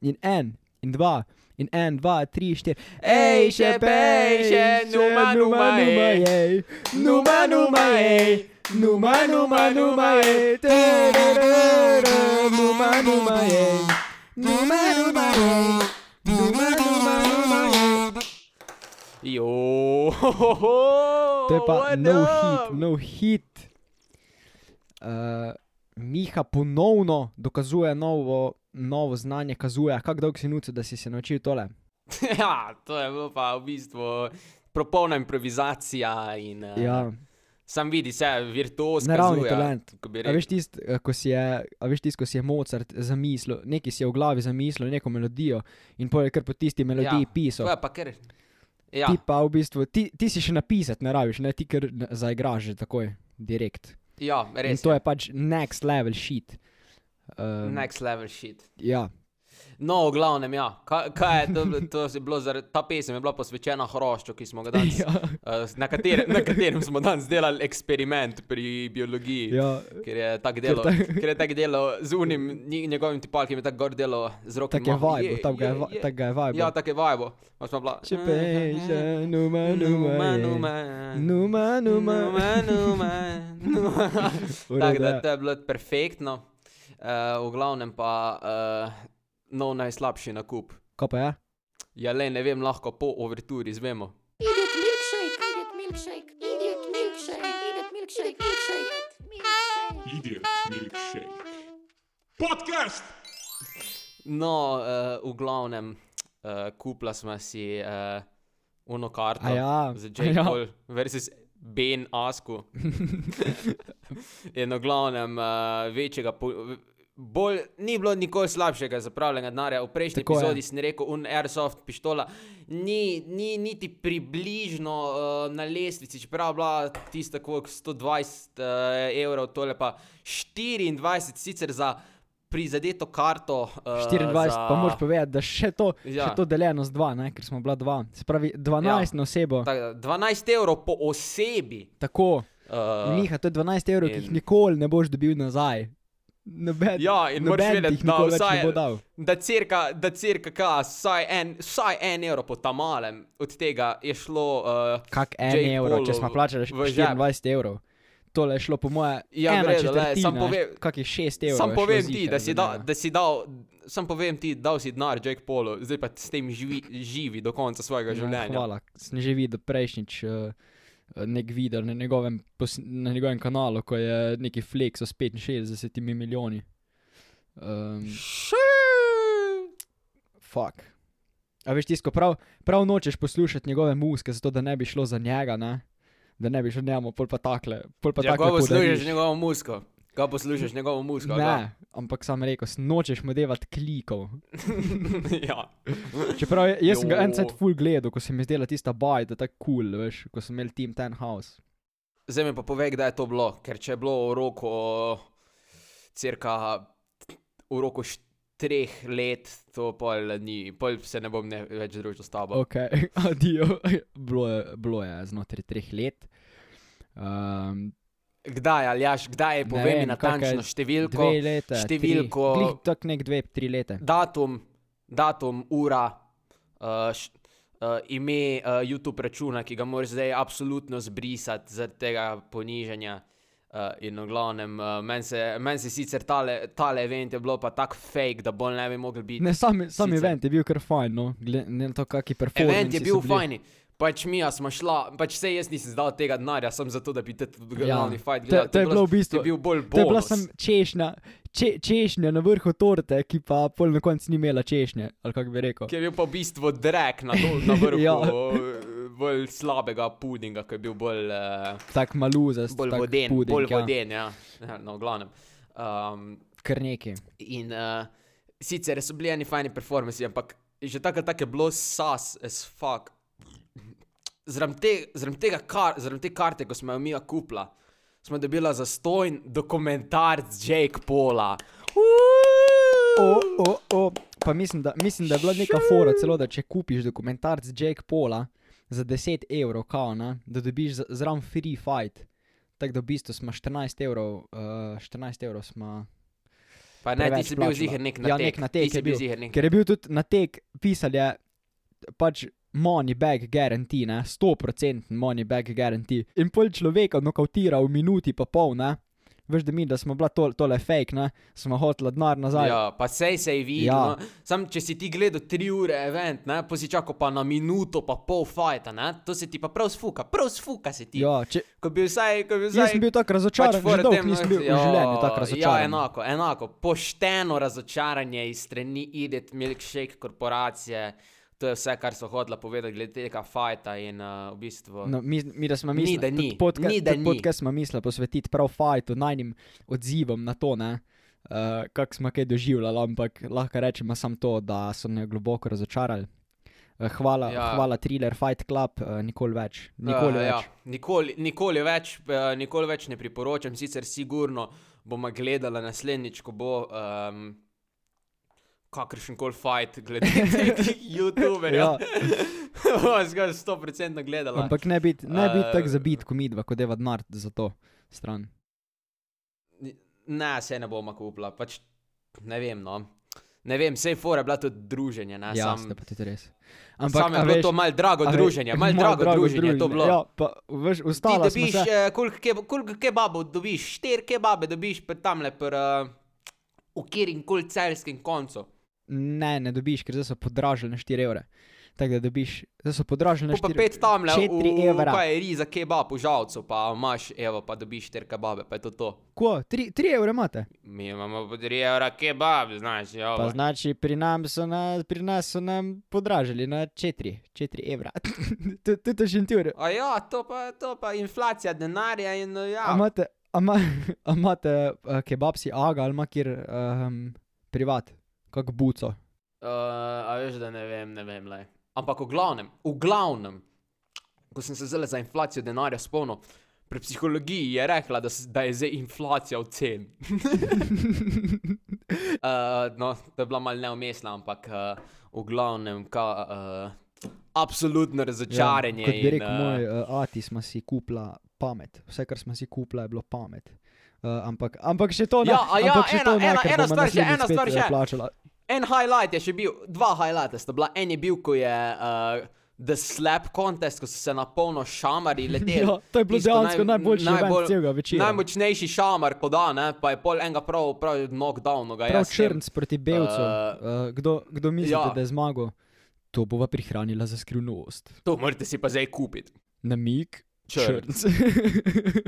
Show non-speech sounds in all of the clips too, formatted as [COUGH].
in en, in dva, in en, dva, tri, štiri. Ej, še pej, še numa, numa, ej. ej. Numa, numa, ej. Numa, numa, numa, ej. Tararara, Numa, numa, ej. Numa, numa, ej. Numa, numa, numa, ej. Jo, To je pa no hit, no hit. Uh, Miha ponovno dokazuje novo, novo znanje, kazuje, kako dolgo si nucal, da si se naučil tole. [LAUGHS] Ja, to je bilo pa v bistvu popolna improvizacija in uh, Ja, sam vidi se, virtuoz. naravni kazuje, talent. bi A veš tisto, eh, ko si je, tisto, ko si je Mozart zamislil, nekaj si je v glavi zamislil, neko melodijo in pol je kar po tisti melodiji Ja, pisal. To je pa kar. Ja, Ti pa v bistvu, ti, ti si še napisati ne rabiš, ne ti kar zaigraš že takoj, direkt. ja In res. to je pač next level shit. Um, Next level shit. Ja, No, v glavnem, ja. Kaj, kaj je to, to je bilo zaradi, ta pesem je bila posvečena hrošču, ki smo ga danes, [LAUGHS] ja, uh, na, katere, na katerem smo danes delali eksperiment pri biologiji. ja. Ker je tako delo, tak- ker je tako delo z unim njegovim tipalkim, je tako gor delo z rokami. Tako je vibe, tako ga je vibe. Ja, tako je vajbo. Bila. Če peše, numa, numa, numa, je. numa, Numa, numa. numa, numa, numa. V [LAUGHS] Tako da to je bilo perfektno. Uh, v glavnem pa uh, nov najslabši nakup. Kaj pa je? Ja, le ne vem, lahko po overturi izvemo. Idiot milkshake, idiot milkshake, idiot milkshake, idiot milkshake, milkshake, milkshake. Idiot Milkshake. Podcast! No, uh, v glavnem, uh, kupla smo si uh, uno karto A ja, za Jake ja. Paul versus Ben Asku. [LAUGHS] [LAUGHS] In v glavnem, uh, večjega, bolj, ni bilo nikoli slabšega zapravljanja denarja. V prejšnji Tako je. epizodi sem rekel, un Airsoft pištola ni, ni niti približno uh, na lestvici, čeprav je bila tista koliko 120 uh, evrov, tole pa 24, sicer za prizadeto karto. Uh, 24, za, pa moraš povedati, da še to, ja. Še to deljeno z 2, ne? ker smo bila 2. Se pravi, 12 ja. na osebo. ta- 12 evrov po osebi. Tako, Uh, Miha, to je 12 evrov, ki jih in- nikoli ne boš dobil nazaj. Noben, Ja, in moraš vedeti, da vsaj- ne da cirka, da cirka ka, vsaj, en, vsaj en evro po tam malem od tega je šlo. Uh, Kak en Jake evro, če Paulu smo plačali žep. 24 evrov. Tole je šlo po moje. Ja, glej, četrtina, sam povem- kakih 6 evrov. sam je povem ti, da si, da, njega. da si dal. Sam povem ti, dal si denar Jake Paulu, zdaj pa s tem živi, živi do konca svojega Ja, življenja. Hvala, sem že videl prejšnjič uh, nek video na njegovem, na njegovem kanalu, ko je neki flex s 65 milijoni. Um, fuck. A veš, tisto, prav, prav nočeš poslušati njegove muske, zato da ne bi šlo za njega, ne? da ne bi šlo njemu, pol pa takle. Pol pa Ja, takle poslušaš njegovo musko, ko poslušaš njegovo ali Ne, ampak sam rekel, nočeš mu devati klikov. [LAUGHS] ja. Čeprav je- jaz sem ga en Jo. cajt full gledal, ko se mi je zdela tista baj, da je tako kul, cool, veš, ko sem imel Team Ten House. Zdaj mi pa povej, kdaj je to bilo, ker če je bilo v roku, cirka v roku treh let, to pol ni, pol se ne bom ne več družil s tabo. Ok, [LAUGHS] adijo. bilo, je, bilo je znotraj treh let. Um, Kdaj, ali jaš, kdaj je, povej mi je natančno številko, dve leta. številko- Tri, glih tak nek dve, tri leta. datum, datum, ura, uh, š, uh, ime uh, YouTube računa, ki ga moraš zdaj absolutno zbrisati zaradi tega ponižanja. Uh, in v glavnem, uh, meni se, men se sicer tale, tale event je bilo pa tako fake, da bolj ne bi mogel biti. Ne, sam, sam Sicer. event je bil kar fajn, no, glede na to, kakšni performanci Event je bil so bili. fajn. Pač mi smo šla, pač se jaz nisem zdal tega denarja, sem zato, da bi te Ja, glavni fight to- gledal. to je bilo v bistvu- To je bil bolj To je bila sem češnja, če, češnja na vrhu torte, ki pa pol na koncu ni imela češnje, ali kako bi rekel. Ki je bil pa v bistvu drek na, to, na [LAUGHS] vrhu Ja. ja. bolj slabega pudinga, ki je bil bolj, uh, Tak maluzast, bolj tak voden. puding, bolj ja. voden, ja. ja no, v glavnem. Um, Kar neki. in uh, sicer so bili eni fajni performanci, ampak že tako tako je bilo sas as fuck. Zaradi te, tega, kar, zaradi te karte, ko smo jo mi kupila, smo dobila zastojn dokumentarc Jake Paula. O, o, o. Pa mislim da, mislim, da je bila neka fora celo, da če kupiš dokumentarc Jake Paula za 10 evrov, kao, ne, da dobiš zraven free fight. Tako da v bistvu smo 14 evrov, uh, 14 evrov smo Pa ne, ti si bil plačala. ziher nek na Ja, tek. nek natek ti si je bil bil. nek. Ker je bil tudi na tek pisal je pač money back guarantee, ne, 100% money back guarantee. In pol človeka nokautira v minuti pa pol, ne. Veš, da mi, da smo bila to, tole fake, ne, smo hotela denar nazaj. Ja, pa sej se je videl. Ja. Ja. No. Sam, če si ti gledal tri ure event, ne, pa si čakal pa na minuto, pa pol fajta, ne, to se ti pa prav sfuka, prav sfuka se ti. ja če, Ko bi vsaj, ko bi vsaj. jaz sem bil tako razočaran, že dolgo tem, nisem bil v ja, življenju tako Ja, razočaran. enako, enako. Pošteno razočaranje iz strani Idet Milkshake korporacije. To je vse, kar so hotela povedati glede tega fajta in uh, v bistvu. No, mi, mi, da smo mislili, da ni. Podka, Ni, da ni. Podcast smo mislili posvetiti prav fajtu, najnim odzivom na to, ne. Uh, kako smo kaj doživljali, ampak lahko rečemo samo to, da so me globoko razočarali. Uh, hvala. Ja. hvala, Thriller Fight Club, uh, nikoli več. Nikoli Uh, več. ja, nikoli, nikoli, več, uh, nikoli več ne priporočam, sicer sigurno bomo gledali naslednjič, ko bo um, kakršen koli fight glede [LAUGHS] teh YouTuberjev. Ja, [LAUGHS] Zgolj 100% gledala. ampak ne biti ne bit Eh, tako zabit, ko midva, ko deva denar za to stran. Ne, se ne bomo kupila, pač ne vem. No. Ne vem, sej fora je bila tudi druženje. Ne, Ja, sam, pa tudi res. sam je bilo veš- to malo drago a ve- druženje, malo [LAUGHS] drago druženje je to bilo. Ja, pa veš, Ti ustala smo dobiš, se. eh, koliko ke, koliko kebabov dobiš, štiri kebabe dobiš pri tamle, pri uh, v kjerim koli celskem koncu. Ne, ne dobiš, ker so podražili na 4 evre. Tako da dobiš, zdaj so podražili na Po pa 4 pet tamle, 4 v, evra. kaj je riza kebab v žalcu, pa imaš, evo, pa dobiš štiri kebabe, pa je to to. Ko? 3 evre imate? Mi imamo po tri evra kebab, znaš, ja. Pa znači, pri, na, pri nas so nam podražili na 4, 4 evra. to, [LAUGHS] to, to je šentur. A ja, to pa, to pa inflacija denarja in eh, ja. A imate, a ima- [LAUGHS] a imate uh, kebabsi aga ali ima kjer um, privat, kak buco. Uh, a veš, da ne vem, ne vem, le. Ampak v glavnem, v glavnem, ko sem se zdaj za inflacijo denarja spomnil, pri psihologiji je rekla, da, da je zdaj inflacija v cen. uh, [LAUGHS] no, to je bila mal neumestna, ampak uh, v glavnem, ka, uh, absolutno razočaranje. Ja, kot bi rekel eh, moj uh, ati, smo si kupila pamet. Vse, kar smo si kupila, je bilo pamet. Uh, ampak, ampak še to ne. Ja, ja, ena- to ne, ena- ker ena bomo stvar še, ena stvar eh, še. Plačala. En highlight je še bil, dva highlighta sta bila. En je bil, ko je uh, The Slap Contest, ko so se na polno šamari [LAUGHS] leteli. Ja, to je bilo dejansko naj- najboljši najbolj- celega večera. Najmočnejši šamar, ko da, ne, pa je pol enega prav, prav knockdown. Ga Prav črnc proti belcu. eh, Uh, kdo, kdo mislite, ja. da je zmagal? To bova prihranila za skrivnost. To morate si pa zdaj kupiti. Namik. Črnc. Črnc. [LAUGHS]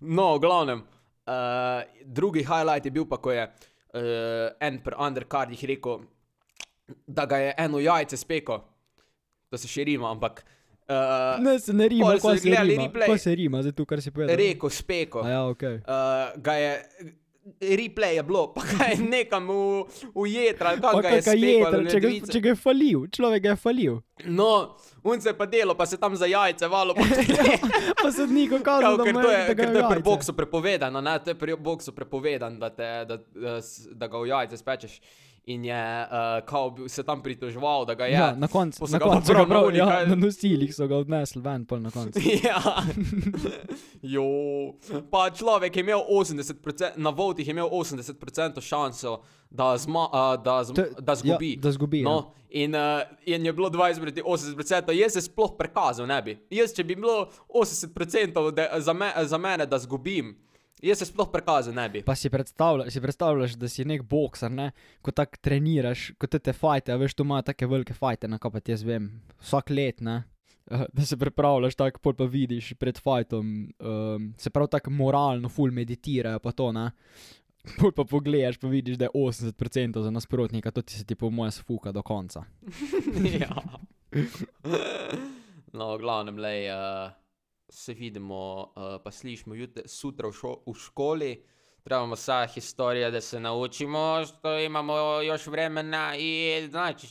No, v glavnem. Uh, drugi highlight je bil pa, ko je uh, en pri undercardih rekel, da ga je eno jajce speko. To se še rima, ampak. Uh, ne, se ne rima, ko se gledali rima. replay. Ko se rima, zdaj tu, kar si povedal. Rekel speko. A ja, ok. uh, ga je, replay je bilo, pa ga je nekam v, v jedra, ali kako je ali če, ga- ledvice. če ga je falil, človek ga je falil. No, un se je pa delo, pa se tam za jajce valo. Pa [LAUGHS] Pa sodnik Kao, ukazal, da ker to je, ker to je pri boksu prepovedano, ne? to je pri boksu prepovedano, da, te, da, da, da ga v jajce spečeš. In je uh, kao se tam pritoževal, da ga je. Ja, na koncu, na koncu prav na prav, ja, kaj- na nosilih so ga odnesli ven, pol na koncu. [LAUGHS] Ja, jo. Pa človek je imel 80%, na votih je imel 80% šanso, da, zma, uh, da, zm, To- da zgubi. Ja, da zgubi. Ja. No, in, uh, in je bilo 20 proti 80%, jaz se sploh prekazal ne bi. Jaz, če bi bilo 80% de, za, me, za mene, da zgubim, jaz se sploh prekazal ne bi. Pa si predstavljaš, si predstavljaš, da si nek bokser, ne? ko tako treniraš, ko te te fajte, a veš, tu ima take velike fajte, na kaj pa ti jaz vem, vsak let, ne. Eh, Da se pripravljaš tako, pol pa vidiš pred fajtom, um, se prav tako moralno, full meditirajo, pa to, ne. Pol pa pogledaš, pa vidiš, da je 80% za nasprotnika, to ti se ti po mojem sfuka do konca. [LAUGHS] ja. No, v glavnem, lej, uh, se vidimo, uh, pa slišimo jutri, sutra v, šo, v šoli. Trebamo vsa historija, da se naučimo, što imamo još vremena i znači,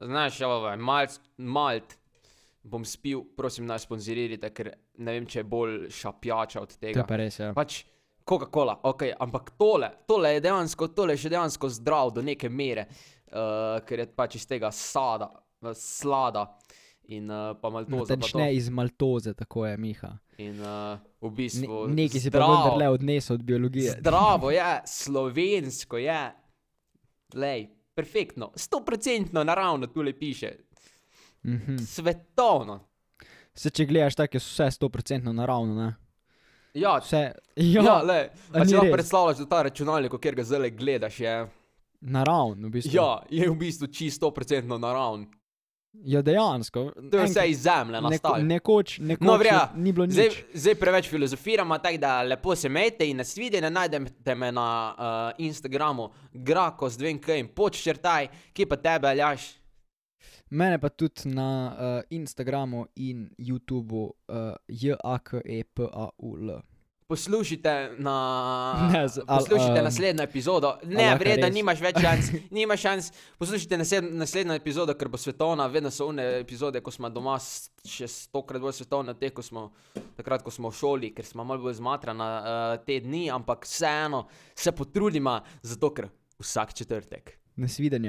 znaš, ovo, malt, malt bom spil, prosim, nas sponzorirajte, ker ne vem, če je bolj šapjača od To tega. je pa res, ja. Pač Coca-Cola, ok, ampak tole, tole je dejansko, tole je še dejansko zdrav do neke mere, uh, ker je pač iz tega sada, uh, slada in uh, pa maltoza. pa to. Natančne iz Maltoze, tako je Miha. In uh, v Ne, bistvu. nekaj si pa zdravo- vendarle odnesel od biologije. Zdravo je, slovensko je. Lej, perfektno, stoprocentno naravno tu le piše. Mhm. Svetovno. Se če gledaš tako, je vse 100% naravno, ne? Ja, Vse, ja, ja, ja le. a ni lahko predstavljaš, da ta računalnik, kjer ga zdaj gledaš, je. naravno, v bistvu. Ja, je v bistvu čisto procentno naravno. Ja dejansko. To je vse iz zemlje Neko, nastalo. nekoč, nekoč No, vrja, je- ni bilo nič. Zdaj, zdaj preveč filozofiramo, tako da lepo se mejte in nas vidite, najdete me na uh, Instagramu, grako z dvem k in počrtaj, ki pa tebe aljaš. Mene pa tudi na uh, Instagramu in YouTubu uh, J-A-K-E-P-A-U-L. Poslušajte, na, Ne, z- al- poslušajte um, naslednjo epizodo. Ne, res? nimaš več šans. [LAUGHS] Nimaš šans. Poslušajte nasled, naslednjo epizodo, ker bo svetovna. Vedno so une epizode, ko smo doma še stokrat bolj svetovne, te, ko smo, takrat, ko smo v šoli, ker smo malo bolj zmatrana uh, te dni, ampak vseeno se potrudimo, zato ker vsak četrtek. Nasvidenje.